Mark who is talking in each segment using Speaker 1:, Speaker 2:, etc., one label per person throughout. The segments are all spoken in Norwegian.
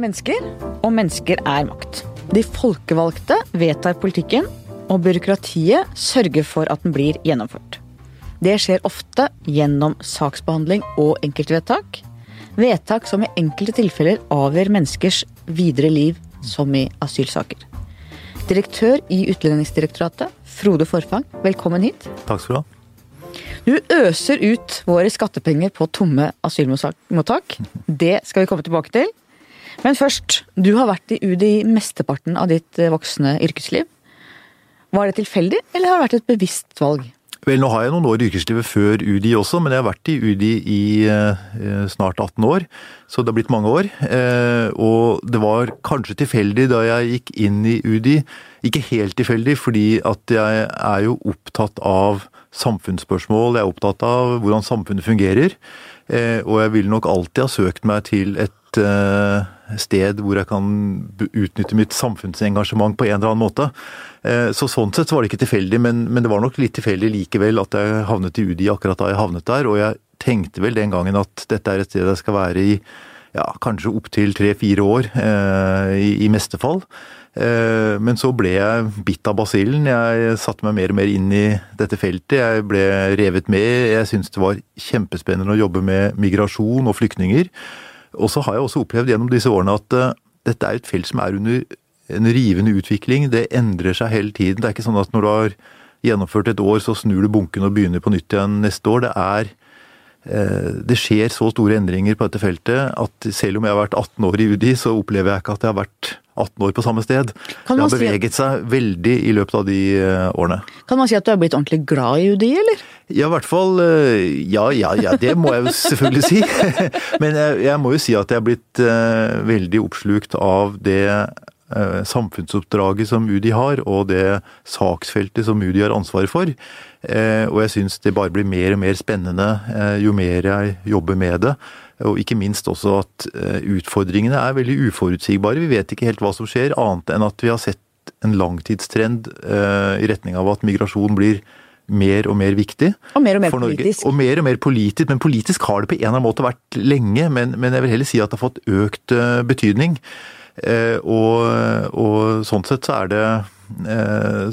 Speaker 1: er mennesker, og mennesker er makt. De folkevalgte vedtar politikken, og byråkratiet sørger for at den blir gjennomført. Det skjer ofte gjennom saksbehandling og enkeltvedtak. Vedtak som i enkelte tilfeller avgjør menneskers videre liv, som i asylsaker. Direktør i Utlendingsdirektoratet, Frode Forfang, velkommen hit.
Speaker 2: Takk skal du ha.
Speaker 1: Du øser ut våre skattepenger på tomme asylmottak. Det skal vi komme tilbake til. Men først, du har vært i UDI mesteparten av ditt voksne yrkesliv. Var det tilfeldig, eller har det vært et bevisst valg?
Speaker 2: Vel, nå har jeg noen år i yrkeslivet før UDI også, men jeg har vært i UDI i eh, snart 18 år. Så det har blitt mange år. Eh, og det var kanskje tilfeldig da jeg gikk inn i UDI. Ikke helt tilfeldig, fordi at jeg er jo opptatt av samfunnsspørsmål. Jeg er opptatt av hvordan samfunnet fungerer. Eh, og jeg ville nok alltid ha søkt meg til et eh, sted hvor jeg kan utnytte mitt samfunnsengasjement på en eller annen måte. Eh, så sånn sett så var det ikke tilfeldig, men, men, det var nok litt tilfeldig likevel at jeg havnet i UDI akkurat da jeg havnet der. Og jeg tenkte vel den gangen at dette er et sted jeg skal være i ja, kanskje opptil tre-fire år, eh, i, i meste fall. Eh, men så ble jeg bitt av basillen. Jeg satte meg mer og mer inn i dette feltet. Jeg ble revet med. Jeg syntes det var kjempespennende å jobbe med migrasjon og flyktninger. Og så har jeg også opplevd gjennom disse årene at uh, dette er et felt som er under en rivende utvikling. Det endrer seg hele tiden. Det er ikke sånn at når du har gjennomført et år, så snur du bunken og begynner på nytt igjen neste år. Det er eh, det skjer så store endringer på dette feltet at selv om jeg har vært 18 år i UDI, så opplever jeg ikke at jeg har vært 18 år på samme sted. Det har beveget seg veldig i løpet av de eh, årene.
Speaker 1: Kan man si at du har blitt ordentlig glad i UDI, eller?
Speaker 2: Ja, i hvert fall eh, Ja, ja, ja, det må jeg jo selvfølgelig si. Men jeg, jeg, må jo si at jeg har blitt uh, veldig oppslukt av det uh, samfunnsoppdraget som UDI har, og det saksfeltet som UDI har ansvaret for. Uh, og jeg syns det bare blir mer og mer spennende jo mer jeg jobber med det. Og ikke minst også at utfordringene er veldig uforutsigbare. Vi vet ikke helt hva som skjer, annet enn at vi har sett en langtidstrend i retning av at migrasjon blir mer og mer viktig.
Speaker 1: Og mer og mer politisk.
Speaker 2: Og mer og mer politisk, men politisk har det på en eller annen måte vært lenge. Men, men jeg vil heller si at det har fått økt betydning. Eh, og, og, sånn sett så er det eh,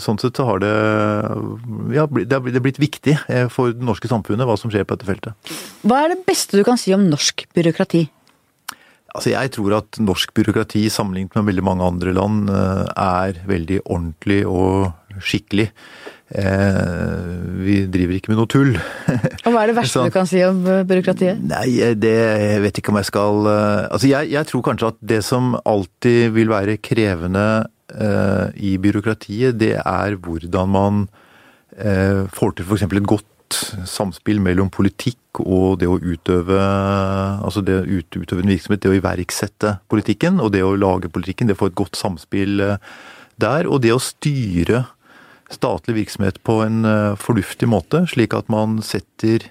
Speaker 2: Sånn sett så har det Ja, det er blitt viktig eh, for det norske samfunnet hva som skjer på dette feltet.
Speaker 1: Hva er det beste du kan si om norsk byråkrati?
Speaker 2: Altså Jeg tror at norsk byråkrati sammenlignet med veldig mange andre land er veldig ordentlig og skikkelig. Eh, vi driver ikke med noe tull.
Speaker 1: Og Hva er det verste du kan si om eh, byråkratiet?
Speaker 2: Nei, eh, det jeg vet ikke om jeg skal Altså, jeg, jeg, tror kanskje at det som alltid vil være krevende uh, i byråkratiet, det er hvordan man eh, får til f.eks. et godt samspill mellom politikk og det å utøve altså det å utøve en virksomhet, det å iverksette politikken og det å lage politikken, det å få et godt samspill der. Og det å styre statlig virksomhet på en eh, fornuftig måte, slik at man setter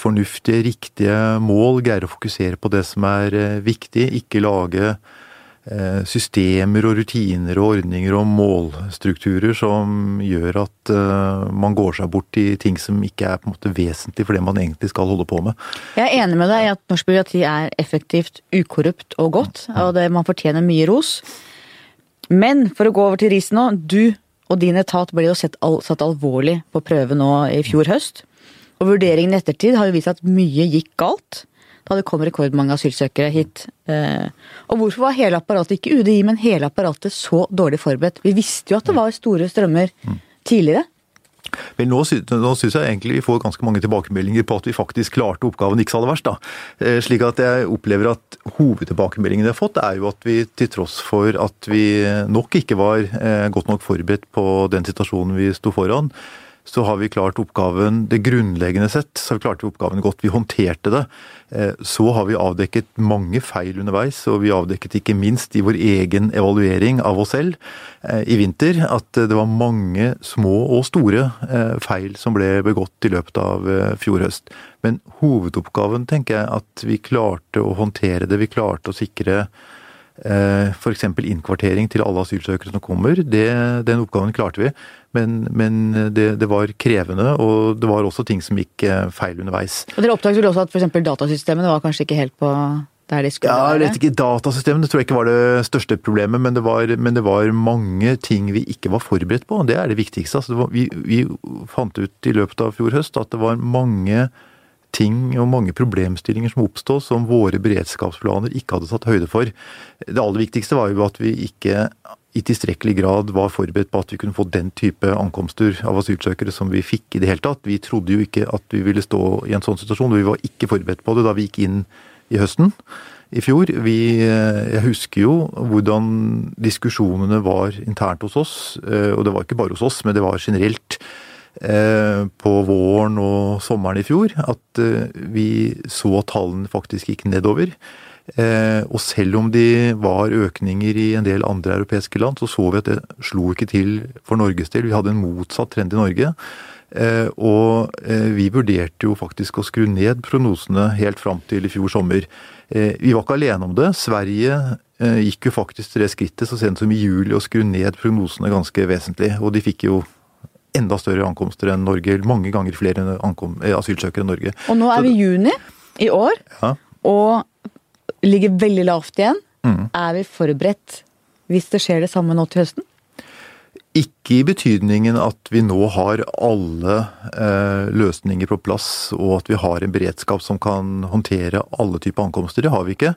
Speaker 2: fornuftige, riktige mål, greier å fokusere på det som er eh, viktig, ikke lage eh, systemer og rutiner og ordninger og målstrukturer som gjør at man går seg bort i ting som ikke er på en måte vesentlig for det man egentlig skal holde på med.
Speaker 1: Jeg er enig med deg i at norsk byråkrati er effektivt, ukorrupt og godt, og det, man fortjener mye ros. Men for å gå over til ris nå, du og din etat ble jo satt, satt alvorlig på prøve nå i fjor høst. Og vurderingen i ettertid har jo vist at mye gikk galt da det kom rekordmange asylsøkere hit. Eh, og hvorfor var hele apparatet, ikke UDI, men hele apparatet så dårlig forberedt? Vi visste jo at det var store strømmer tidligere.
Speaker 2: Vel, nå, nå syns jeg egentlig vi får ganske mange tilbakemeldinger på at vi faktisk klarte oppgaven ikke så aller verst. da. Eh, slik at jeg opplever at hovedtilbakemeldingene vi har fått, er jo at vi til tross for at vi nok ikke var eh, godt nok forberedt på den situasjonen vi sto foran, så har vi klart oppgaven det grunnleggende sett. så har vi klart oppgaven godt. Vi håndterte det. Eh, så har vi avdekket mange feil underveis, og vi avdekket ikke minst i vår egen evaluering av oss selv eh, i vinter at det var mange små og store eh, feil som ble begått i løpet av fjor høst. Men hovedoppgaven tenker jeg at vi klarte å håndtere det. Vi klarte å sikre f.eks. innkvartering til alle asylsøkere som kommer. Det, den oppgaven klarte vi. Men, men det, det, var krevende, og det var også ting som gikk eh, feil underveis.
Speaker 1: Og Dere oppdaget vel også at f.eks. datasystemene var kanskje ikke helt på der de skulle
Speaker 2: Ja,
Speaker 1: være?
Speaker 2: ikke, Datasystemene tror jeg ikke var det største problemet, men det var, men det var mange ting vi ikke var forberedt på. og Det er det viktigste. Altså, det var, vi, vi fant ut i løpet av fjor høst at det var mange ting og mange problemstillinger som oppstod som våre beredskapsplaner ikke hadde tatt høyde for. Det aller viktigste var jo at vi ikke i tilstrekkelig grad var forberedt på at vi kunne få den type ankomster av asylsøkere som vi fikk i det hele tatt. Vi trodde jo ikke at vi ville stå i en sånn situasjon, og vi var ikke forberedt på det da vi gikk inn i høsten i fjor. Vi, eh, jeg husker jo hvordan diskusjonene var internt hos oss, eh, og det var ikke bare hos oss, men det var generelt på våren og sommeren i fjor, at vi så tallene faktisk gikk nedover. Og selv om de var økninger i en del andre europeiske land, så så vi at det slo ikke til for Norges del. Vi hadde en motsatt trend i Norge. Og vi vurderte jo faktisk å skru ned prognosene helt fram til i fjor sommer. Vi var ikke alene om det. Sverige gikk jo faktisk til det skrittet så sent som i juli å skru ned prognosene ganske vesentlig. Og de fikk jo enda større ankomster enn Norge. Mange ganger flere ankom, asylsøkere enn Norge.
Speaker 1: Og nå er vi i juni i år,
Speaker 2: Ja.
Speaker 1: og ligger veldig lavt igjen.
Speaker 2: Mm.
Speaker 1: Er vi forberedt hvis det skjer det samme nå til høsten?
Speaker 2: Ikke i betydningen at vi nå har alle eh, løsninger på plass, og at vi har en beredskap som kan håndtere alle typer ankomster. Det har vi ikke.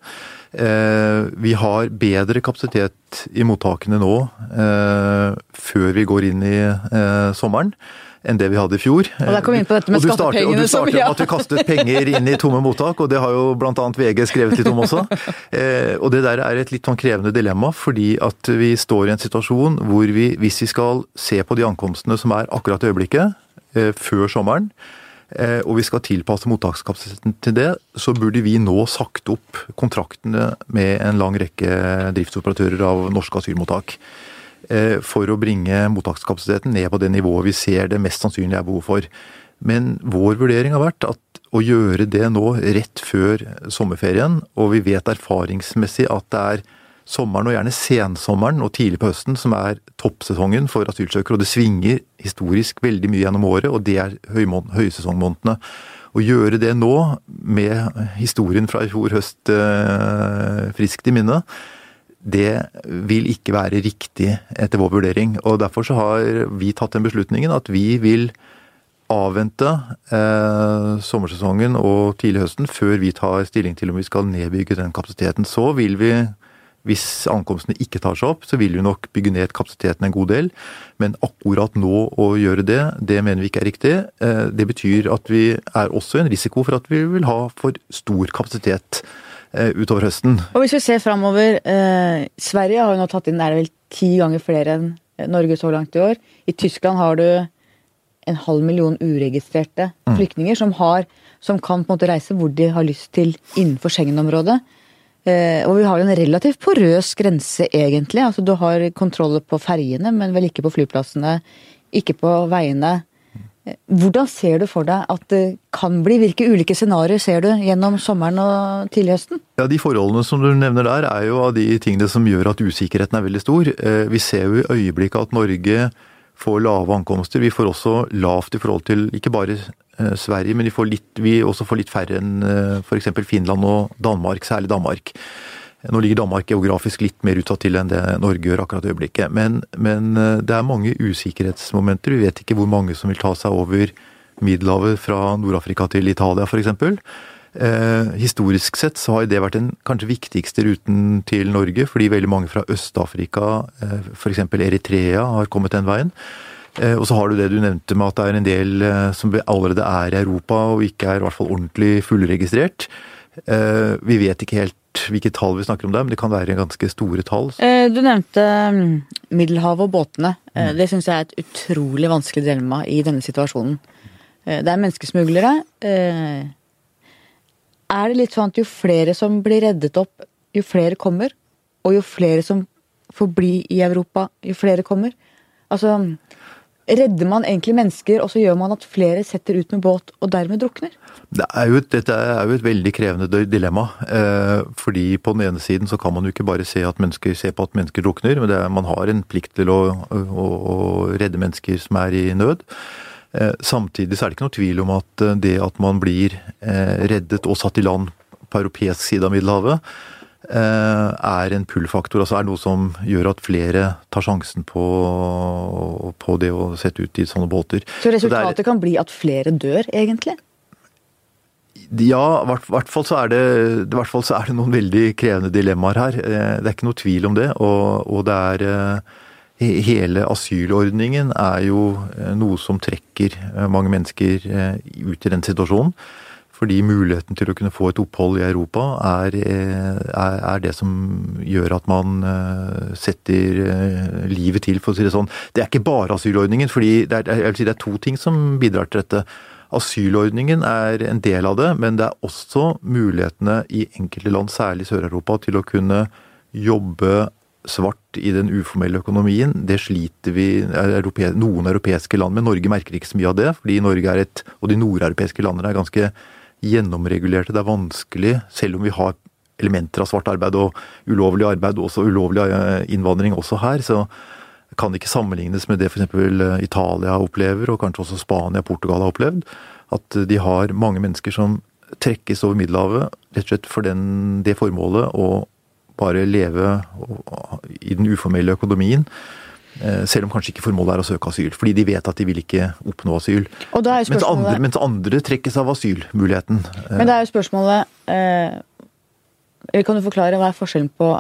Speaker 2: Eh, vi har bedre kapasitet i mottakene nå, eh, før vi går inn i eh, sommeren, enn det vi hadde i fjor.
Speaker 1: Og der kom vi inn på dette med skattepengene
Speaker 2: Og du
Speaker 1: startet
Speaker 2: med at vi kastet penger inn i tomme mottak, og det har jo bl.a. VG skrevet litt om også. Eh, og det der er et litt sånn krevende dilemma, fordi at vi står i en situasjon hvor vi, hvis vi skal se på de ankomstene som er akkurat i øyeblikket, eh, før sommeren, eh, og vi skal tilpasse mottakskapasiteten til det, så burde vi nå sagt opp kontraktene med en lang rekke driftsoperatører av norske asylmottak for å bringe mottakskapasiteten ned på det nivået vi ser det mest sannsynlig er behov for. Men vår vurdering har vært at å gjøre det nå rett før sommerferien, og vi vet erfaringsmessig at det er sommeren og gjerne sensommeren og tidlig på høsten som er toppsesongen for asylsøkere, og det svinger historisk veldig mye gjennom året, og det er høysesongmånedene. Å gjøre det nå, med historien fra i fjor høst eh, friskt i minne, det vil ikke være riktig etter vår vurdering. Og Derfor så har vi tatt den beslutningen at vi vil avvente eh, sommersesongen og tidlig høsten før vi tar stilling til om vi skal nedbygge den kapasiteten. Så vil vi, hvis ankomstene ikke tar seg opp, så vil vi nok bygge ned kapasiteten en god del. Men akkurat nå å gjøre det, det mener vi ikke er riktig. Eh, det betyr at vi er også en risiko for at vi vil ha for stor kapasitet utover høsten.
Speaker 1: Og hvis vi ser framover eh, Sverige har jo nå tatt inn er det vel ti ganger flere enn Norge så langt i år. I Tyskland har du en halv million uregistrerte flyktninger som, har, som kan på en måte reise hvor de har lyst til innenfor Schengen-området. Eh, og vi har jo en relativt porøs grense, egentlig. Altså Du har kontroller på ferjene, men vel ikke på flyplassene. Ikke på veiene. Hvordan ser du for deg at det kan bli? Hvilke ulike scenarioer ser du gjennom sommeren og tidlig høsten?
Speaker 2: Ja, De forholdene som du nevner der, er jo av de tingene som gjør at usikkerheten er veldig stor. Eh, Vi ser jo i øyeblikket at Norge får lave ankomster. Vi får også lavt i forhold til ikke bare eh, Sverige, men vi, får litt, vi også får litt færre enn eh, f.eks. Finland og Danmark, særlig Danmark. Nå ligger Danmark geografisk litt mer utsatt til enn det Norge gjør akkurat i øyeblikket. Men, men eh, det er mange usikkerhetsmomenter. Vi vet ikke hvor mange som vil ta seg over Middelhavet fra Nord-Afrika til Italia f.eks. Eh, historisk sett så har det vært den kanskje viktigste ruten til Norge, fordi veldig mange fra Øst-Afrika, eh, f.eks. Eritrea, har kommet den veien. Eh, og så har du det du nevnte med at det er en del eh, som allerede er i Europa og ikke er i hvert fall ordentlig fullregistrert. Eh, vi vet ikke helt hvilke tall vi snakker om der, men det kan være ganske store tall.
Speaker 1: Eh, Du nevnte mm, Middelhavet og båtene. Mm. Det syns jeg er et utrolig vanskelig dilemma i denne situasjonen. Eh, Det er menneskesmuglere. Er det litt sånn at jo flere som blir reddet opp, jo flere kommer? Og jo flere som får bli i Europa, jo flere kommer? Altså Redder man egentlig mennesker, og så gjør man at flere setter ut med båt og dermed drukner?
Speaker 2: Det er jo et, dette er jo et veldig krevende dilemma. Eh, fordi på den ene siden så kan man jo ikke bare se, mennesker, se på at mennesker drukner, men er, man har en plikt til å, å, å redde mennesker som er i nød. Eh, samtidig så er det ikke noe tvil om at eh, det at man blir eh, reddet og satt i land på europeisk side av Middelhavet, er en pull-faktor. Altså er noe som gjør at flere tar sjansen på, på det å sette ut i sånne båter.
Speaker 1: Så resultatet så er, kan bli at flere dør, egentlig?
Speaker 2: Ja, i hvert, er hvert fall så er det noen veldig krevende dilemmaer her. Eh, det er ikke noe tvil om det. Og, og det er eh, Hele asylordningen er jo noe som trekker mange mennesker ut i den situasjonen. Fordi muligheten til å kunne få et opphold i Europa er, eh, er, er det som gjør at man eh, setter eh, livet til, for å si det sånn. Det er ikke bare asylordningen, fordi det er, si det er to ting som bidrar til dette. Asylordningen er en del av det, men det er også mulighetene i enkelte land, særlig Sør-Europa, til å kunne jobbe svart i den uformelle økonomien. Det sliter vi europe, noen europeiske land med. Norge merker ikke så mye av det, fordi Norge er et, og de nordeuropeiske landene er ganske gjennomregulerte. Det er vanskelig, selv om vi har elementer av svart arbeid og ulovlig arbeid, også ulovlig eh, innvandring også her, så kan det ikke sammenlignes med det f.eks. Eh, Italia opplever, og kanskje også Spania og Portugal har opplevd. At de har mange mennesker som trekkes over Middelhavet rett og slett for den, det formålet å bare leve i den uformelle økonomien Eh, selv om kanskje ikke formålet er å søke asyl. Fordi de vet at de vil ikke oppnå asyl. Mens andre, mens, andre, trekkes av asylmuligheten.
Speaker 1: Men det er jo spørsmålet eh, Kan du forklare hva er forskjellen på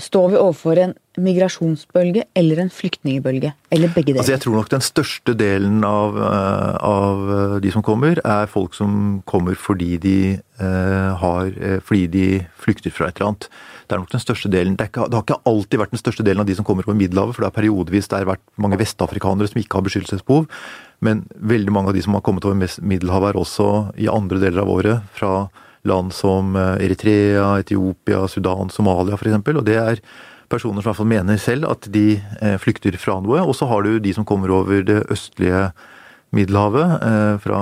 Speaker 1: Står vi overfor en migrasjonsbølge eller en flyktningbølge? Eller begge deler?
Speaker 2: Altså jeg tror nok den største delen av, eh, av, de som kommer, er folk som kommer fordi de, har, fordi de flykter fra et eller annet. Det er nok den største delen. Det, ikke, det, har ikke alltid vært den største delen av de som kommer over Middelhavet, for det er periodevis det har vært mange vestafrikanere som ikke har beskyttelsesbehov. Men veldig mange av de som har kommet over Middelhavet, er også i andre deler av året fra land som eh, Eritrea, Etiopia, Sudan, Somalia f.eks. Og det er personer som i hvert fall mener selv at de eh, flykter fra noe. Og så har du de som kommer over det østlige Middelhavet, eh, fra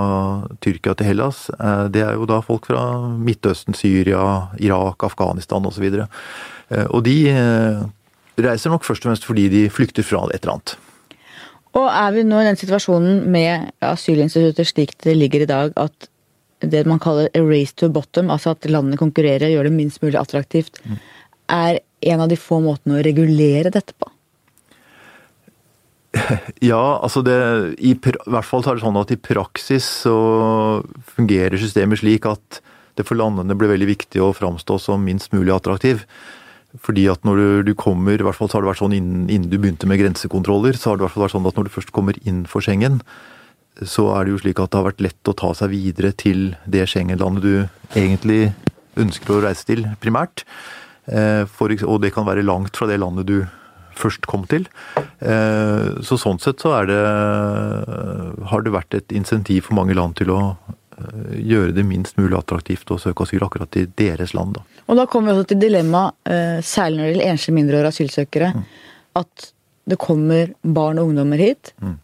Speaker 2: Tyrkia til Hellas, eh, det er jo da folk fra Midtøsten, Syria, Irak, Afghanistan osv. Og, så og de eh, reiser nok først og fremst fordi de flykter fra et eller annet.
Speaker 1: Og er vi nå i den situasjonen med asylinstitutter slik det ligger i dag, at det man kaller a race to bottom, altså at landene konkurrerer, og gjør det minst mulig attraktivt, mm. er en av de få måtene å regulere dette på?
Speaker 2: Ja, altså det i, hvert fall er det sånn at i praksis så fungerer systemet slik at det for landene blir veldig viktig å framstå som minst mulig attraktiv. Fordi at når du, du kommer, i hvert fall så har det vært sånn innen, innen, du begynte med grensekontroller, så har det i hvert fall vært sånn at når du først kommer inn for Schengen, så er det jo slik at det har vært lett å ta seg videre til det Schengen-landet du egentlig ønsker å reise til, primært. Eh, for, og det kan være langt fra det landet du først kom til. Eh, så sånn sett så er det har det vært et insentiv for mange land til å eh, gjøre det minst mulig attraktivt å søke asyl akkurat i deres land. Da.
Speaker 1: Og da kommer vi også til dilemmaet, eh, særlig når det gjelder enslige mindreårige asylsøkere, mm. at det kommer barn og ungdommer hit. Mm.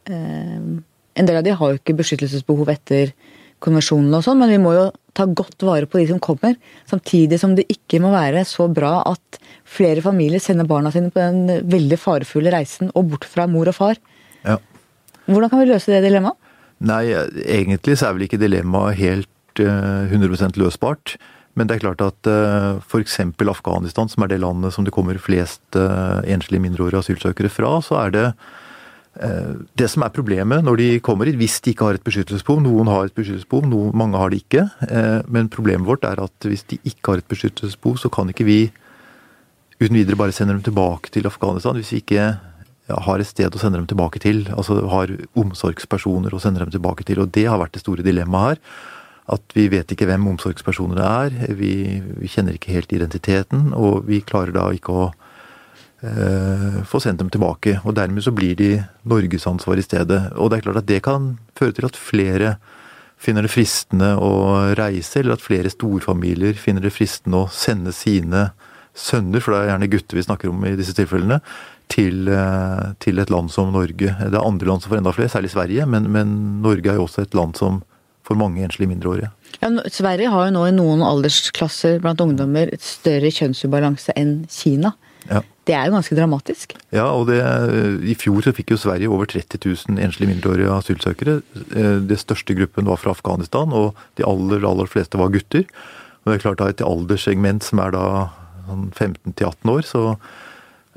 Speaker 1: En del av de har jo ikke beskyttelsesbehov etter konvensjonene og sånn, men vi må jo ta godt vare på de som kommer. Samtidig som det ikke må være så bra at flere familier sender barna sine på den veldig farefulle reisen og bort fra mor og far. Ja. Hvordan kan vi løse det dilemmaet?
Speaker 2: Nei, egentlig så er vel ikke dilemmaet helt uh, eh, 100% løsbart. Men det er klart at uh, eh, f.eks. Afghanistan, som er det landet som det kommer flest uh, enslige mindreårige asylsøkere fra, så er det det som er problemet når de kommer hit, hvis de ikke har et beskyttelsesbehov Noen har et beskyttelsesbehov, noen, mange har det ikke. Men problemet vårt er at hvis de ikke har et beskyttelsesbehov, så kan ikke vi uten videre bare sende dem tilbake til Afghanistan hvis vi ikke har et sted å sende dem tilbake til. Altså har omsorgspersoner å sende dem tilbake til. Og det har vært det store dilemmaet her. At vi vet ikke hvem omsorgspersonene er. Vi, vi kjenner ikke helt identiteten. Og vi klarer da ikke å eh, få sendt dem tilbake. Og dermed så blir de Norges ansvar i stedet. Og det er klart at det kan føre til at flere finner det fristende å reise, eller at flere storfamilier finner det fristende å sende sine sønner, for det er gjerne gutter vi snakker om i disse tilfellene, til, eh, til et land som Norge. Det er andre land som får enda flere, særlig Sverige, men, men Norge er jo også et land som får mange enslige mindreårige.
Speaker 1: Ja, Sverige har jo nå i noen aldersklasser blant ungdommer et større kjønnsubalanse enn Kina. Ja. Det er jo ganske dramatisk.
Speaker 2: Ja, og det, i fjor så fikk jo Sverige over 30 000 enslige mindreårige asylsøkere. Den største gruppen var fra Afghanistan, og de aller, aller fleste var gutter. Og det er klart da Et alderssegment som er da sånn 15 til 18 år, så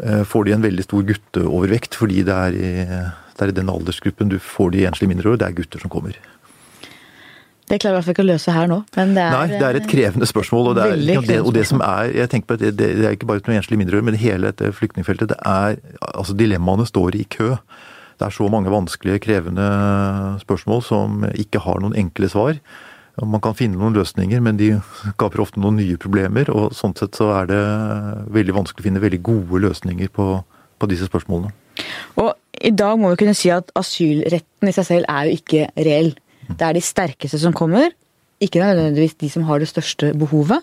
Speaker 2: eh, får de en veldig stor gutteovervekt. Fordi det er, i, det er i den aldersgruppen du får de enslige mindreårige. Det er gutter som kommer.
Speaker 1: Det klarer vi i hvert fall ikke å løse her nå. Men det er,
Speaker 2: Nei, det er et krevende spørsmål. Og det, er, og det, og det som er jeg tenker på at det, det er ikke bare noe enslig mindreårig, men hele dette flyktningfeltet. det er, altså Dilemmaene står i kø. Det er så mange vanskelige, krevende spørsmål som ikke har noen enkle svar. Man kan finne noen løsninger, men de skaper ofte noen nye problemer. og Sånn sett så er det veldig vanskelig å finne veldig gode løsninger på, på disse spørsmålene.
Speaker 1: Og i dag må vi kunne si at asylretten i seg selv er jo ikke reell. Det er de sterkeste som kommer, ikke nødvendigvis de som har det største behovet.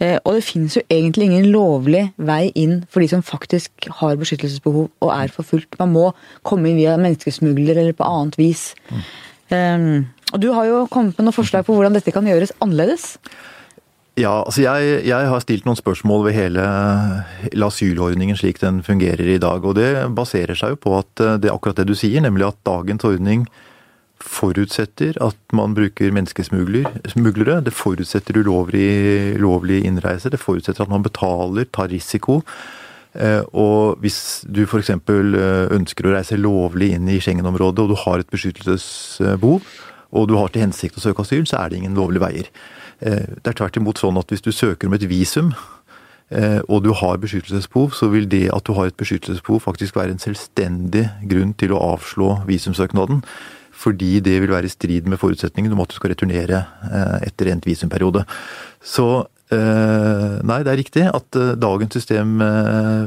Speaker 1: Eh, og det finnes jo egentlig ingen lovlig vei inn for de som faktisk har beskyttelsesbehov og er forfulgt. Man må komme inn via menneskesmugler eller på annet vis. Um, og du har jo kommet med noen forslag på hvordan dette kan gjøres annerledes.
Speaker 2: Ja, altså jeg, jeg, har stilt noen spørsmål ved hele asylordningen slik den fungerer i dag. Og det baserer seg jo på at eh, det er akkurat det du sier, nemlig at dagens ordning forutsetter at man bruker menneskesmuglere. Det forutsetter ulovlig, ulovlig innreise. Det forutsetter at man betaler, tar risiko. Eh, og hvis du f.eks. Eh, ønsker å reise lovlig inn i Schengen-området, og du har et beskyttelsesbehov, og du har til hensikt å søke asyl, så er det ingen lovlige veier. Det er tvert imot sånn at hvis du søker om et visum, og du har beskyttelsesbehov, så vil det at du har et beskyttelsesbehov faktisk være en selvstendig grunn til å avslå visumsøknaden. Fordi det vil være i strid med forutsetningen om at du skal returnere etter endt visumperiode. Så nei, det er riktig at dagens system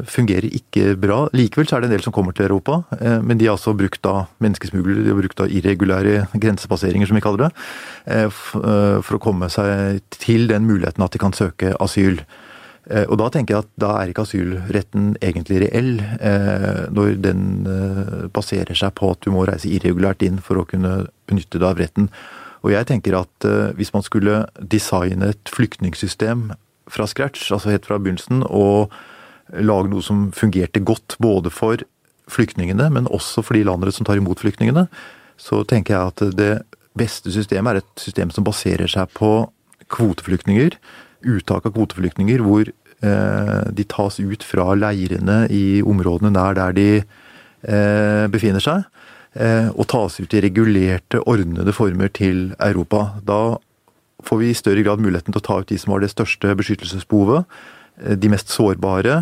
Speaker 2: fungerer ikke bra. Likevel så er det en del som kommer til Europa, men de har altså brukt da menneskesmuglere, de har brukt da irregulære grensepasseringer, som vi kaller det, for å komme seg til den muligheten at de kan søke asyl. Og da tenker jeg at da er ikke asylretten egentlig reell, når den baserer seg på at du må reise irregulært inn for å kunne benytte deg av retten. Og jeg tenker at hvis man skulle designe et flyktningsystem fra scratch, altså helt fra begynnelsen, og lage noe som fungerte godt både for flyktningene, men også for de landene som tar imot flyktningene, så tenker jeg at det beste systemet er et system som baserer seg på kvoteflyktninger uttak av kvoteflyktninger hvor eh, de tas ut fra leirene i områdene nær der de eh, befinner seg, eh, og tas ut i regulerte, ordnede former til Europa. Da får vi i større grad muligheten til å ta ut de som har det største beskyttelsesbehovet. De mest sårbare.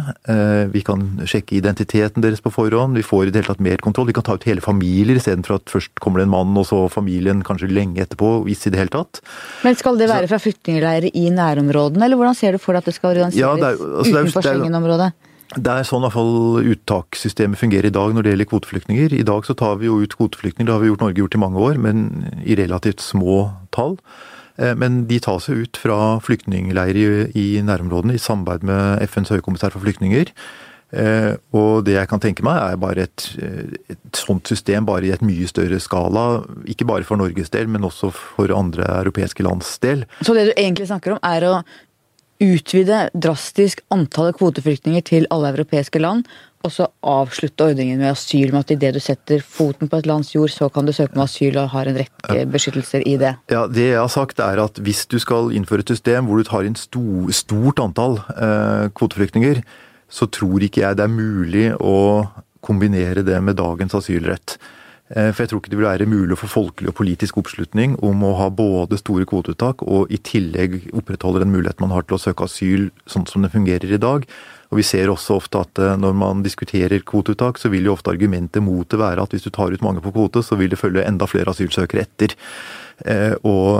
Speaker 2: Vi kan sjekke identiteten deres på forhånd. Vi får i det hele tatt mer kontroll. Vi kan ta ut hele familier istedenfor at først kommer det en mann, og så familien kanskje lenge etterpå, hvis i det hele tatt.
Speaker 1: Men skal det være fra flyktningleirer i nærområdene, eller hvordan ser du for deg at det skal organiseres
Speaker 2: ja, det er, altså,
Speaker 1: utenfor Schengen-området?
Speaker 2: Det er sånn i hvert fall uttakssystemet fungerer i dag når det gjelder kvoteflyktninger. I dag så tar vi jo ut kvoteflyktninger, det har vi gjort Norge gjort i mange år, men i relativt små tall. Men de tas jo ut fra flyktningleirer i nærområdene i samarbeid med FNs høykommissær for flyktninger. Og det jeg kan tenke meg er bare et, et sånt system bare i et mye større skala. Ikke bare for Norges del, men også for andre europeiske lands del.
Speaker 1: Så det du egentlig snakker om er å utvide drastisk antallet kvoteflyktninger til alle europeiske land, og så avslutte ordningen med asyl med at idet du setter foten på et lands jord, så kan du søke om asyl og har en rekke beskyttelser i det.
Speaker 2: Ja, Det jeg har sagt er at hvis du skal innføre et system hvor du tar inn stor, stort antall eh, kvoteflyktninger, så tror ikke jeg det er mulig å kombinere det med dagens asylrett. For jeg tror ikke det vil være mulig å få folkelig og politisk oppslutning om å ha både store kvoteuttak og i tillegg opprettholde den muligheten man har til å søke asyl sånn som det fungerer i dag. Og Vi ser også ofte at når man diskuterer kvoteuttak, så vil jo ofte argumentet mot det være at hvis du tar ut mange på kvote, så vil det følge enda flere asylsøkere etter. Og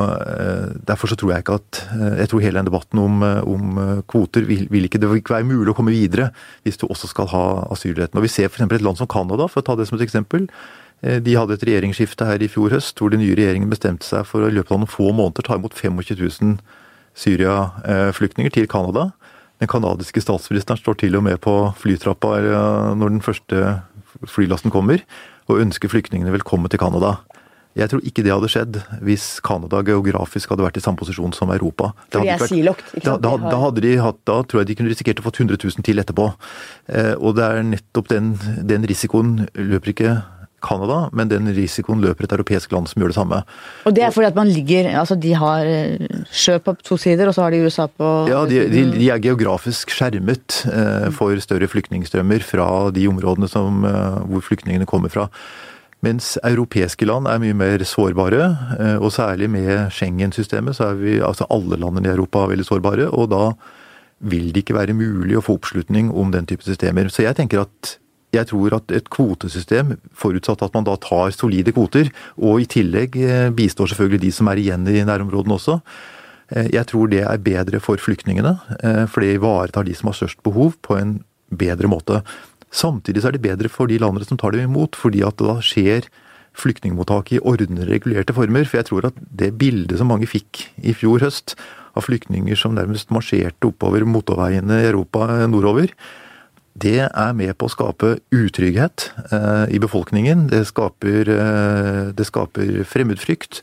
Speaker 2: Derfor så tror jeg ikke at Jeg tror hele den debatten om, om kvoter vil, vil, ikke, det vil ikke være mulig å komme videre hvis du også skal ha asylretten. Og Vi ser f.eks. et land som Canada, for å ta det som et eksempel. De hadde et regjeringsskifte her i fjor høst, hvor den nye regjeringen bestemte seg for å i løpet av noen få måneder ta imot 25 000 Syria-flyktninger til Canada. Den canadiske statsministeren står til og med på flytrappa når den første flylasten kommer, og ønsker flyktningene velkommen til Canada. Jeg tror ikke det hadde skjedd hvis Canada geografisk hadde vært i samme posisjon som Europa.
Speaker 1: For hadde, silokt.
Speaker 2: Da, da, da, hadde de hatt, da tror jeg de kunne risikert å få 100 000 til etterpå. Og det er nettopp den, den risikoen løper ikke Canada, men den risikoen løper et europeisk land som gjør det samme.
Speaker 1: Og det er fordi at man ligger Altså, de har eh, sjø på to sider, og så har de USA på
Speaker 2: Ja, de, de, de er geografisk skjermet eh, for større flyktningstrømmer fra de områdene som, eh, hvor flyktningene kommer fra. Mens europeiske land er mye mer sårbare, eh, og særlig med Schengen-systemet så er vi, altså alle landene i Europa veldig sårbare. Og da vil det ikke være mulig å få oppslutning om den type systemer. Så jeg tenker at jeg tror at et kvotesystem, forutsatt at man da tar solide kvoter, og i tillegg eh, bistår selvfølgelig de som er igjen i nærområdene også, eh, jeg tror det er bedre for flyktningene. Eh, for det ivaretar de som har størst behov, på en bedre måte. Samtidig så er det bedre for de landene som tar dem imot, fordi at da skjer flyktningmottaket i ordnede, regulerte former. For jeg tror at det bildet som mange fikk i fjor høst, av flyktninger som nærmest marsjerte oppover motorveiene i Europa nordover, det er med på å skape utrygghet eh, i befolkningen. Det skaper, eh, det skaper fremmedfrykt.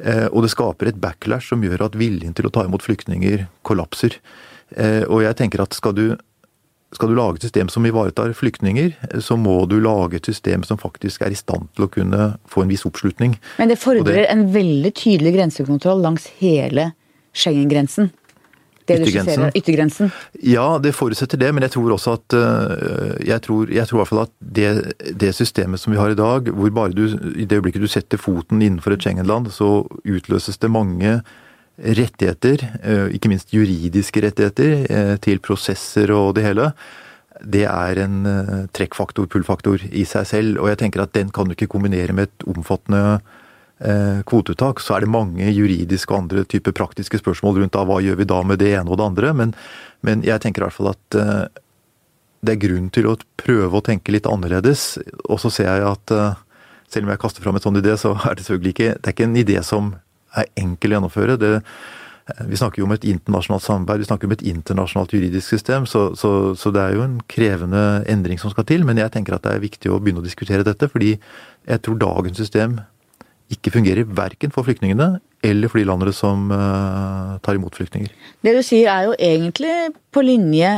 Speaker 2: Eh, og det skaper et backlash som gjør at viljen til å ta imot flyktninger kollapser. Og jeg tenker at skal du, skal du lage et system som ivaretar flyktninger, så må du lage et system som faktisk er i stand til å kunne få en viss oppslutning.
Speaker 1: Men det fordrer det, en veldig tydelig grensekontroll langs hele Schengen-grensen.
Speaker 2: Yttergrensen.
Speaker 1: Yttergrensen?
Speaker 2: Ja, det forutsetter det, men jeg tror også at øh, Jeg tror, jeg tror i hvert fall at det, det, systemet som vi har i dag, hvor bare du i det øyeblikket du setter foten innenfor et Schengen-land, så utløses det mange rettigheter, øh, ikke minst juridiske rettigheter, øh, til prosesser og det hele. Det er en trekkfaktor, pull-faktor, i seg selv. Og jeg tenker at den kan du ikke kombinere med et omfattende Eh, kvoteuttak, så er det mange juridiske og andre typer praktiske spørsmål rundt da, hva gjør vi da med det ene og det andre. Men, men jeg tenker i hvert fall at uh, det er grunn til å prøve å tenke litt annerledes. Og så ser jeg at uh, selv om jeg kaster fram et sånn idé, så er det selvfølgelig ikke det er ikke en idé som er enkel å gjennomføre. Det, vi snakker jo om et internasjonalt samarbeid, vi snakker om et internasjonalt juridisk system, så, så, så, det er jo en krevende endring som skal til. Men jeg tenker at det er viktig å begynne å diskutere dette, fordi jeg tror dagens system ikke fungerer verken for flyktningene eller for de landene som uh, tar imot flyktninger.
Speaker 1: Det du sier er jo egentlig på linje,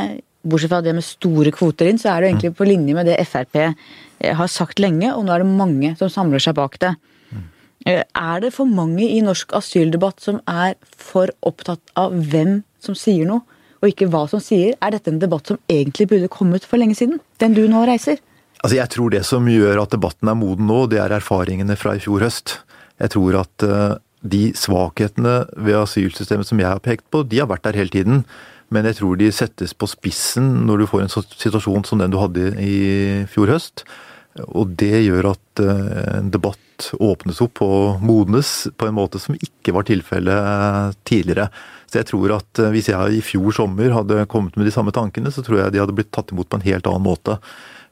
Speaker 1: bortsett fra det med store kvoter inn, så er det egentlig mm. på linje med det Frp eh, har sagt lenge, og nå er det mange som samler seg bak det. Mm. Er det for mange i norsk asyldebatt som er for opptatt av hvem som sier noe, og ikke hva som sier? Er dette en debatt som egentlig burde kommet for lenge siden? Den du nå reiser?
Speaker 2: Altså jeg tror det som gjør at debatten er moden nå, det er erfaringene fra i fjor høst. Jeg tror at uh, de svakhetene ved asylsystemet som jeg har pekt på, de har vært der hele tiden. Men jeg tror de settes på spissen når du får en situasjon som den du hadde i fjor høst. Og det gjør at uh, en debatt åpnes opp og modnes på en måte som ikke var tilfellet tidligere. Så jeg tror at hvis jeg i fjor sommer hadde kommet med de samme tankene, så tror jeg de hadde blitt tatt imot på en helt annen måte.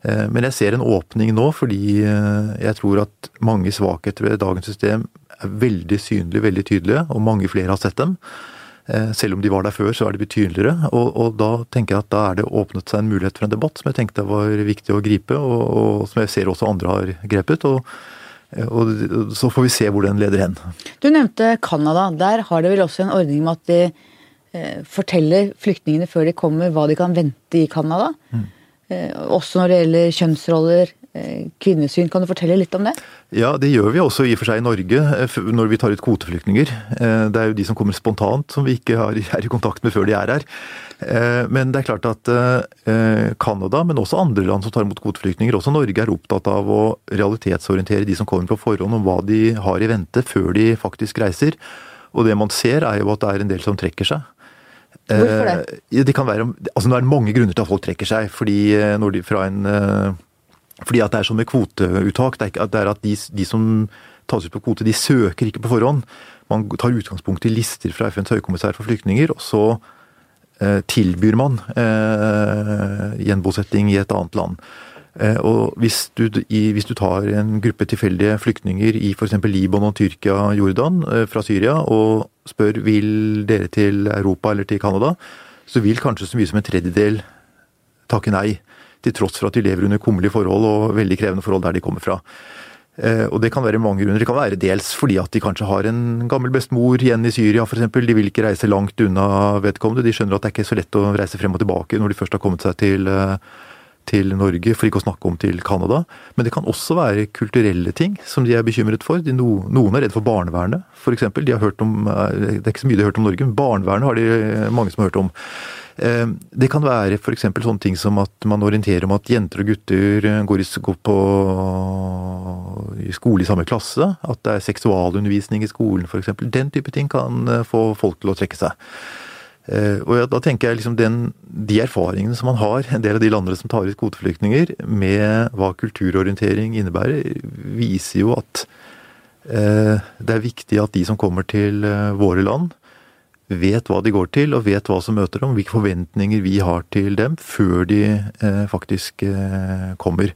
Speaker 2: Eh, men jeg ser en åpning nå, fordi eh, jeg tror at mange svakheter ved dagens system er veldig synlige, veldig tydelige, og mange flere har sett dem. Eh, selv om de var der før, så er de betydeligere. Og, og, da tenker jeg at da er det åpnet seg en mulighet for en debatt som jeg tenkte var viktig å gripe, og, og som jeg ser også andre har grepet. Og, og, så får vi se hvor den leder hen.
Speaker 1: Du nevnte Canada. Der har de vel også en ordning med at de forteller flyktningene før de kommer hva de kan vente i Canada. Mm. Eh, også når det gjelder kjønnsroller, eh, kvinnesyn. Kan du fortelle litt om det?
Speaker 2: Ja, det gjør vi også i og for seg i Norge eh, når vi tar ut kvoteflyktninger. Det er jo de som kommer spontant som vi ikke er i kontakt med før de er her. Men det er klart at Canada, men også andre land som tar imot kvoteflyktninger, også Norge, er opptatt av å realitetsorientere de som kommer på forhånd om hva de har i vente før de faktisk reiser. Og det man ser er jo at det er en del som trekker seg.
Speaker 1: Hvorfor det?
Speaker 2: Eh, det kan være, altså Nå er det mange grunner til at folk trekker seg. fordi eh, når de fra en eh, fordi at det er sånn med kvoteuttak. Det er, det er at de, de, som tas ut på kvote, de søker ikke på forhånd. Man tar utgangspunkt i lister fra FNs høykommissær for flyktninger, og så eh, tilbyr man eh, gjenbosetting i et annet land. Eh, og hvis du, i, hvis du, tar en gruppe tilfeldige flyktninger i f.eks. Libanon, Tyrkia, Jordan fra Syria og spør vil dere til Europa eller til Canada, så vil kanskje så mye som en tredjedel takke nei. Til tross for at de lever under kummerlige forhold og veldig krevende forhold der de kommer fra. Eh, og det kan være mange grunner. Det kan være dels fordi at de kanskje har en gammel bestemor igjen i Syria f.eks. De vil ikke reise langt unna vedkommende. De skjønner at det er ikke så lett å reise frem og tilbake når de først har kommet seg til til Norge, for ikke å snakke om til Canada. Men det kan også være kulturelle ting som de er bekymret for. De no, noen er redd for barnevernet, f.eks. De om, det er ikke så mye de har hørt om Norge, men barnevernet har de mange som har hørt om. Eh, det kan være f.eks. sånne ting som at man orienterer om at jenter og gutter eh, går, i, går på, i skole i samme klasse. At det er seksualundervisning i skolen f.eks. Den type ting kan eh, få folk til å trekke seg. Og da tenker jeg liksom den, De erfaringene som man har, en del av de landene som tar ut kvoteflyktninger, med hva kulturorientering innebærer, viser jo at det er viktig at de som kommer til våre land, vet hva de går til, og vet hva som møter dem, hvilke forventninger vi har til dem før de eh, faktisk eh, kommer.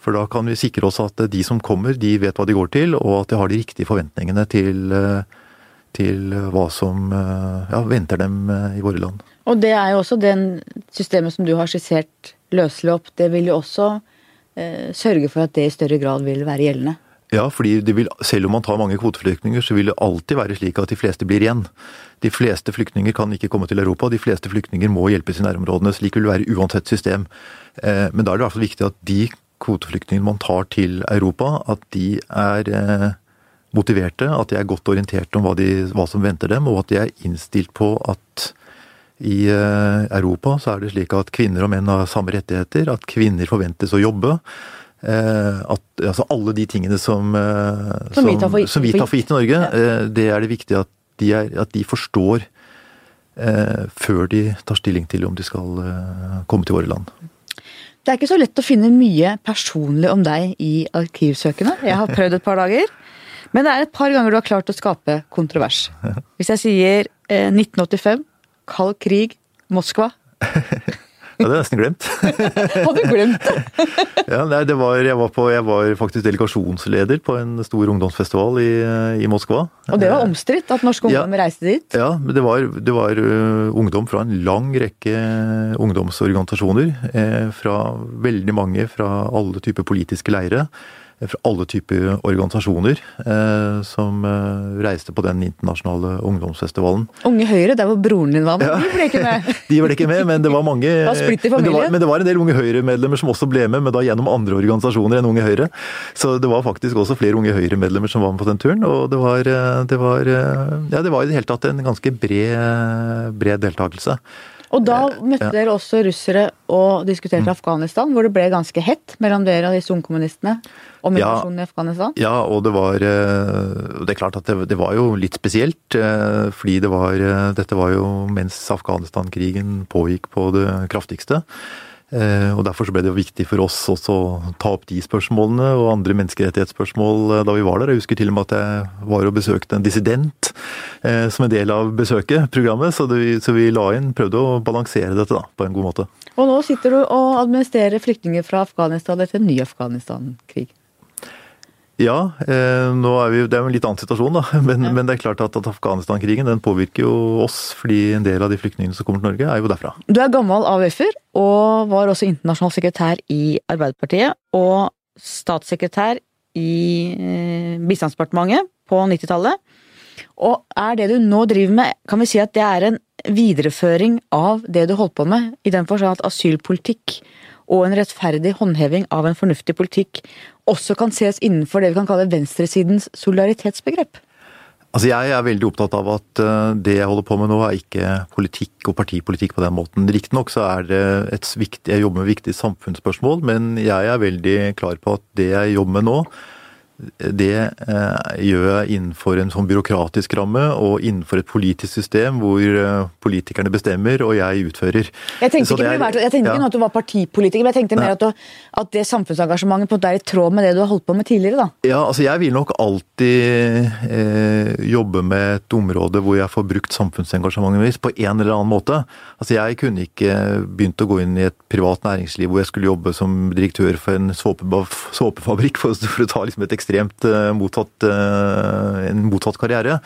Speaker 2: For da kan vi sikre oss at de som kommer, de vet hva de går til, og at de har de riktige forventningene til, eh, til hva som eh, ja, venter dem eh, i våre land.
Speaker 1: Og det er jo også den systemet som du har skissert løselig opp, det vil jo også eh, sørge for at det i større grad vil være gjeldende.
Speaker 2: Ja, fordi vil, selv om man tar mange kvoteflyktninger, så vil det alltid være slik at de fleste blir igjen. De fleste flyktninger kan ikke komme til Europa, de fleste flyktninger må hjelpes i nærområdene. Slik vil det være uansett system. Eh, men da er det i hvert fall viktig at de kvoteflyktningene man tar til Europa, at de er eh, motiverte, at de er godt orientert om hva, de, hva som venter dem, og at de er innstilt på at i eh, Europa så er det slik at kvinner og menn har samme rettigheter, at kvinner forventes å jobbe. Eh, at altså alle de tingene som,
Speaker 1: eh, som, vi tar for,
Speaker 2: som vi tar for gitt i Norge, ja. Eh, det er det viktig at de, er, at de forstår eh, før de tar stilling til om de skal eh, komme til våre land.
Speaker 1: Det er ikke så lett å finne mye personlig om deg i arkivsøkene. Jeg har prøvd et par dager. Men det er et par ganger du har klart å skape kontrovers. Hvis jeg sier eh, 1985, kald krig, Moskva
Speaker 2: ja, det hadde jeg nesten glemt.
Speaker 1: Har du glemt det?
Speaker 2: ja, nei, det var, jeg, var på, jeg var faktisk delegasjonsleder på en stor ungdomsfestival i, i Moskva.
Speaker 1: Og det var omstridt at norske ungdom ja, reiste dit?
Speaker 2: Ja, men det var, det var uh, ungdom fra en lang rekke ungdomsorganisasjoner. Eh, fra veldig mange fra alle typer politiske leire fra alle typer organisasjoner eh, som eh, reiste på den internasjonale ungdomsfestivalen.
Speaker 1: Unge Høyre, der hvor broren din var med, ja. de ble ikke med?
Speaker 2: de ble ikke med, men det var mange
Speaker 1: det var men,
Speaker 2: det var, men det var en del Unge Høyre-medlemmer som også ble med, men da gjennom andre organisasjoner enn Unge Høyre. Så det var faktisk også flere Unge Høyre-medlemmer som var med på den turen, og det var, eh, det var, eh, ja, det var i det hele tatt en ganske bred, bred deltakelse.
Speaker 1: Og da møtte ja. dere også russere og diskuterte mm. Afghanistan, hvor det ble ganske hett mellom dere og disse ungkommunistene om invasjonen ja, i Afghanistan?
Speaker 2: Ja, og det var eh, Det er klart at det, det var jo litt spesielt. Eh, fordi det var eh, Dette var jo mens Afghanistan-krigen pågikk på det kraftigste. Eh, og Derfor så ble det jo viktig for oss også å ta opp de spørsmålene og andre menneskerettighetsspørsmål eh, da vi var der. Jeg husker til og med at jeg var og besøkte en dissident eh, som en del av besøket, programmet. Så, det, så, vi la inn, prøvde å balansere dette da, på en god måte.
Speaker 1: Og nå sitter du og administrerer flyktninger fra Afghanistan etter en ny Afghanistan-krig.
Speaker 2: Ja, eh, nå er vi, det er jo en litt annen situasjon, da. Men, ja. men det er klart at, at Afghanistan-krigen den påvirker jo oss, fordi en del av de flyktningene som kommer til Norge, er jo derfra.
Speaker 1: Du er gammel AUF-er, og var også internasjonal sekretær i Arbeiderpartiet. Og statssekretær i eh, Bistandsdepartementet på 90-tallet. Og er det du nå driver med, kan vi si at det er en videreføring av det du holdt på med, i den forstand at asylpolitikk og en rettferdig håndheving av en fornuftig politikk også kan ses innenfor det vi kan kalle venstresidens solidaritetsbegrep?
Speaker 2: Altså Jeg er veldig opptatt av at eh, det jeg holder på med nå er ikke politikk og partipolitikk på den måten. Riktignok så er det et viktig, jeg jobber med viktige samfunnsspørsmål, men jeg er veldig klar på at det jeg jobber med nå, det eh, gjør jeg innenfor en sånn byråkratisk ramme og innenfor et politisk system hvor eh, politikerne bestemmer og jeg utfører.
Speaker 1: Jeg tenkte ikke, er, jeg tenkte ja. ikke at du var partipolitiker, men jeg tenkte mer at, du, at, det samfunnsengasjementet på en måte er i tråd med det du har holdt på med tidligere, da?
Speaker 2: Ja, altså jeg vil nok alltid eh, jobbe med et område hvor jeg får brukt samfunnsengasjementet mitt på en eller annen måte. Altså jeg kunne ikke begynt å gå inn i et privat næringsliv hvor jeg skulle jobbe som direktør for en såpefabrikk, for, å ta liksom et ekstremt uh, mottatt, uh, en mottatt karriere.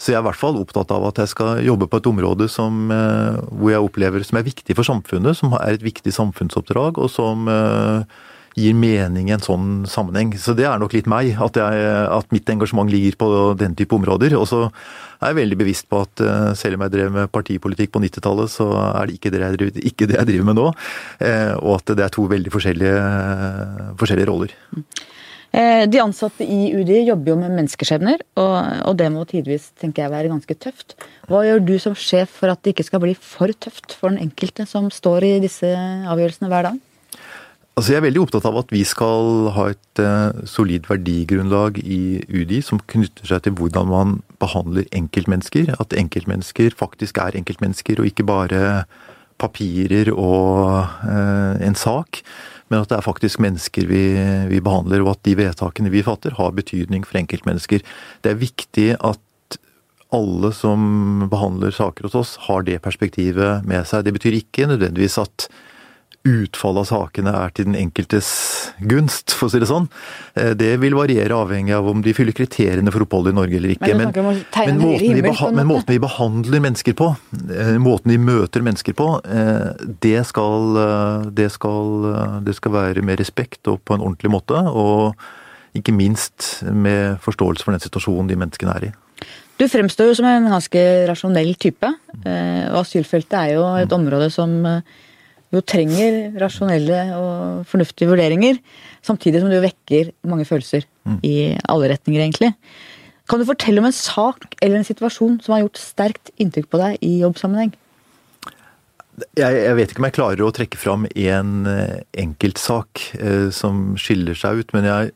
Speaker 2: Så jeg er i hvert fall opptatt av at jeg skal jobbe på et område som, uh, hvor jeg opplever som er viktig for samfunnet, som er et viktig samfunnsoppdrag, og som gir mening i en sånn sammenheng. Så det er nok litt meg, at, jeg, at mitt engasjement ligger på den type områder. Og så er jeg veldig bevisst på at eh, selv om jeg drev med partipolitikk på 90-tallet, så er det ikke det, jeg ikke det jeg driver med nå. Eh, og at det er to veldig forskjellige, forskjellige roller.
Speaker 1: Eh, de ansatte i UDI jobber jo med menneskeskjebner, og, det må tidvis tenker jeg, være ganske tøft. Hva gjør du som sjef for at det ikke skal bli for tøft for den enkelte som står i disse avgjørelsene hver dag?
Speaker 2: Altså jeg er veldig opptatt av at vi skal ha et uh, solid verdigrunnlag i UDI som knytter seg til hvordan man behandler enkeltmennesker. At enkeltmennesker faktisk er enkeltmennesker, og ikke bare papirer og uh, en sak. Men at det er faktisk mennesker vi, vi, behandler, og at de vedtakene vi fatter, har betydning for enkeltmennesker. Det er viktig at alle som behandler saker hos oss, har det perspektivet med seg. Det betyr ikke nødvendigvis at utfallet av sakene er til den enkeltes gunst, for å si det sånn. Eh, det vil variere avhengig av om de fyller kriteriene for opphold i Norge eller ikke. Men, men, men, måten, vi men måten, vi behandler mennesker på, eh, måten vi møter mennesker på, eh, det skal, det skal, det skal være med respekt og på en ordentlig måte. Og ikke minst med forståelse for den situasjonen de menneskene er i.
Speaker 1: Du fremstår jo som en ganske rasjonell type. Og asylfeltet er jo et område som jo trenger rasjonelle og fornuftige vurderinger, samtidig som du vekker mange følelser mm. i alle retninger, egentlig. Kan du fortelle om en sak eller en situasjon som har gjort sterkt inntrykk på deg i jobbsammenheng?
Speaker 2: Jeg, jeg vet ikke om jeg klarer å trekke fram én eh, enkeltsak eh, som skiller seg ut, men jeg,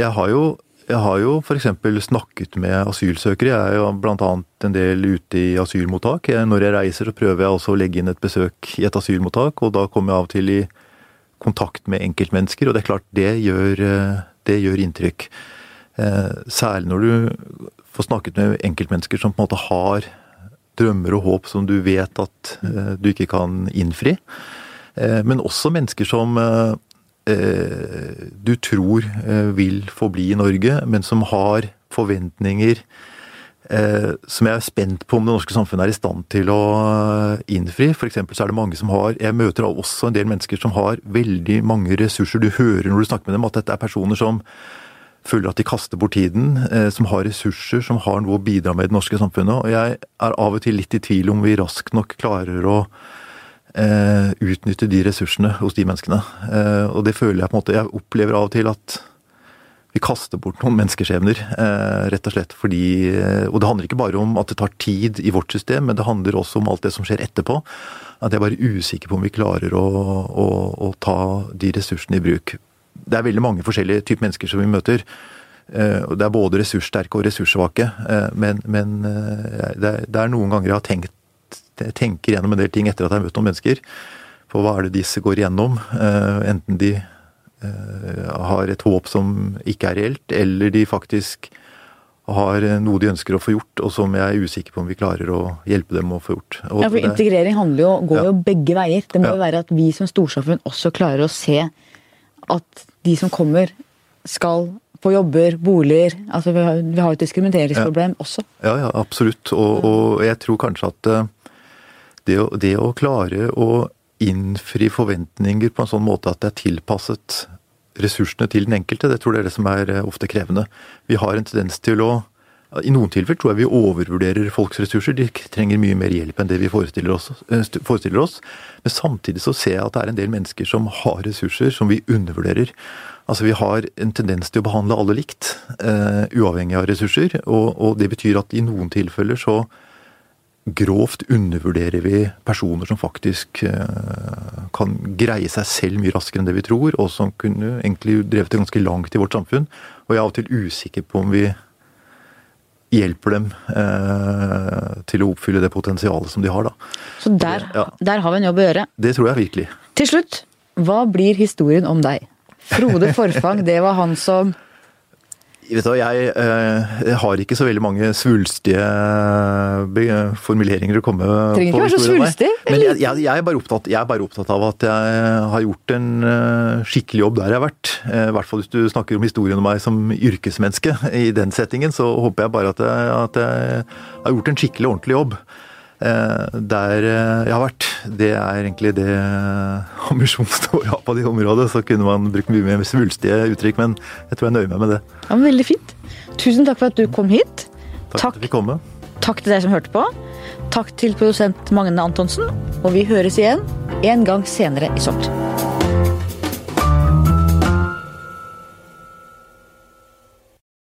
Speaker 2: jeg har jo jeg har jo f.eks. snakket med asylsøkere. Jeg er jo bl.a. en del ute i asylmottak. Når jeg reiser, så prøver jeg også å legge inn et besøk i et asylmottak, og da kommer jeg av og til i kontakt med enkeltmennesker, og det er klart det gjør, det gjør inntrykk. Eh, særlig når du får snakket med enkeltmennesker som på en måte har drømmer og håp som du vet at eh, du ikke kan innfri. Eh, men også mennesker som Eh, du tror eh, vil forbli i Norge, men som har forventninger eh, som jeg er spent på om det norske samfunnet er i stand til å innfri. For så er det mange som har Jeg møter også en del mennesker som har veldig mange ressurser. Du hører når du snakker med dem at dette er personer som føler at de kaster bort tiden, som har ressurser, som har noe å bidra med i det norske samfunnet. Og jeg er av og til litt i tvil om vi raskt nok klarer å eh, utnytte de ressursene hos de menneskene. Eh, og det føler jeg på en måte Jeg opplever av og til at vi kaster bort noen menneskeskjebner, eh, rett og slett fordi eh, Og det handler ikke bare om at det tar tid i vårt system, men det handler også om alt det som skjer etterpå. At jeg er bare usikker på om vi klarer å, å, å ta de ressursene i bruk. Det er veldig mange forskjellige typer mennesker som vi møter. Eh, det er både ressurssterke og ressurssvake, men, men det, er, noen ganger jeg har tenkt tenker gjennom en del ting etter at jeg har møtt noen mennesker. For hva er det disse går igjennom? Eh, enten de eh, har et håp som ikke er reelt, eller de faktisk har noe de ønsker å få gjort, og som jeg er usikker på om vi klarer å hjelpe dem å få gjort.
Speaker 1: Og ja, for Integrering handler jo, går ja. jo begge veier. Det må ja. jo være at vi som storsamfunn også klarer å se at de som kommer, skal få jobber, boliger. altså Vi har, vi har et diskrimineringsproblem ja. også.
Speaker 2: Ja, ja, absolutt. Og, og, jeg tror kanskje at eh, det å, det å klare å innfri forventninger på en sånn måte at det er tilpasset ressursene til den enkelte, det tror jeg er det som er eh, ofte krevende. Vi har en tendens til å i noen tilfeller tror jeg vi overvurderer folks ressurser. De trenger mye mer hjelp enn det vi forestiller oss. Eh, forestiller oss. Men samtidig så ser jeg at det er en del mennesker som har ressurser som vi undervurderer. Altså Vi har en tendens til å behandle alle likt, uh, uavhengig av ressurser. Og, og, det betyr at i noen tilfeller så grovt undervurderer vi personer som faktisk eh, kan greie seg selv mye raskere enn det vi tror, og som kunne egentlig drevet det ganske langt i vårt samfunn. Og jeg er av og til usikker på om vi hjelper dem eh, til å oppfylle det potensialet som de har. Da.
Speaker 1: Så der, ja. der har vi en jobb å gjøre.
Speaker 2: Det tror jeg virkelig.
Speaker 1: Til slutt, hva blir historien om deg? Frode Forfang, det var han som
Speaker 2: Vet du, jeg, eh, jeg, har ikke så veldig mange svulstige eh, formuleringer å komme
Speaker 1: på. Trenger ikke være så svulstig.
Speaker 2: Men jeg, jeg, jeg, er opptatt, jeg, er bare opptatt, av at jeg har gjort en eh, skikkelig jobb der jeg har vært. I hvert fall hvis du snakker om historien om meg som yrkesmenneske i den settingen, så håper jeg bare at jeg, at har gjort en skikkelig ordentlig jobb. Eh, der eh, jeg har vært. Det er egentlig det ambisjonsnivået har på det området. Så kunne man brukt mye mer svulstige uttrykk, men jeg tror jeg nøyer meg med det.
Speaker 1: Ja, men Veldig fint. Tusen takk for at du kom hit.
Speaker 2: Takk, takk, til komme.
Speaker 1: Takk til deg som hørte på. Takk til produsent Magne Antonsen. Og vi høres igjen en gang senere i sommer.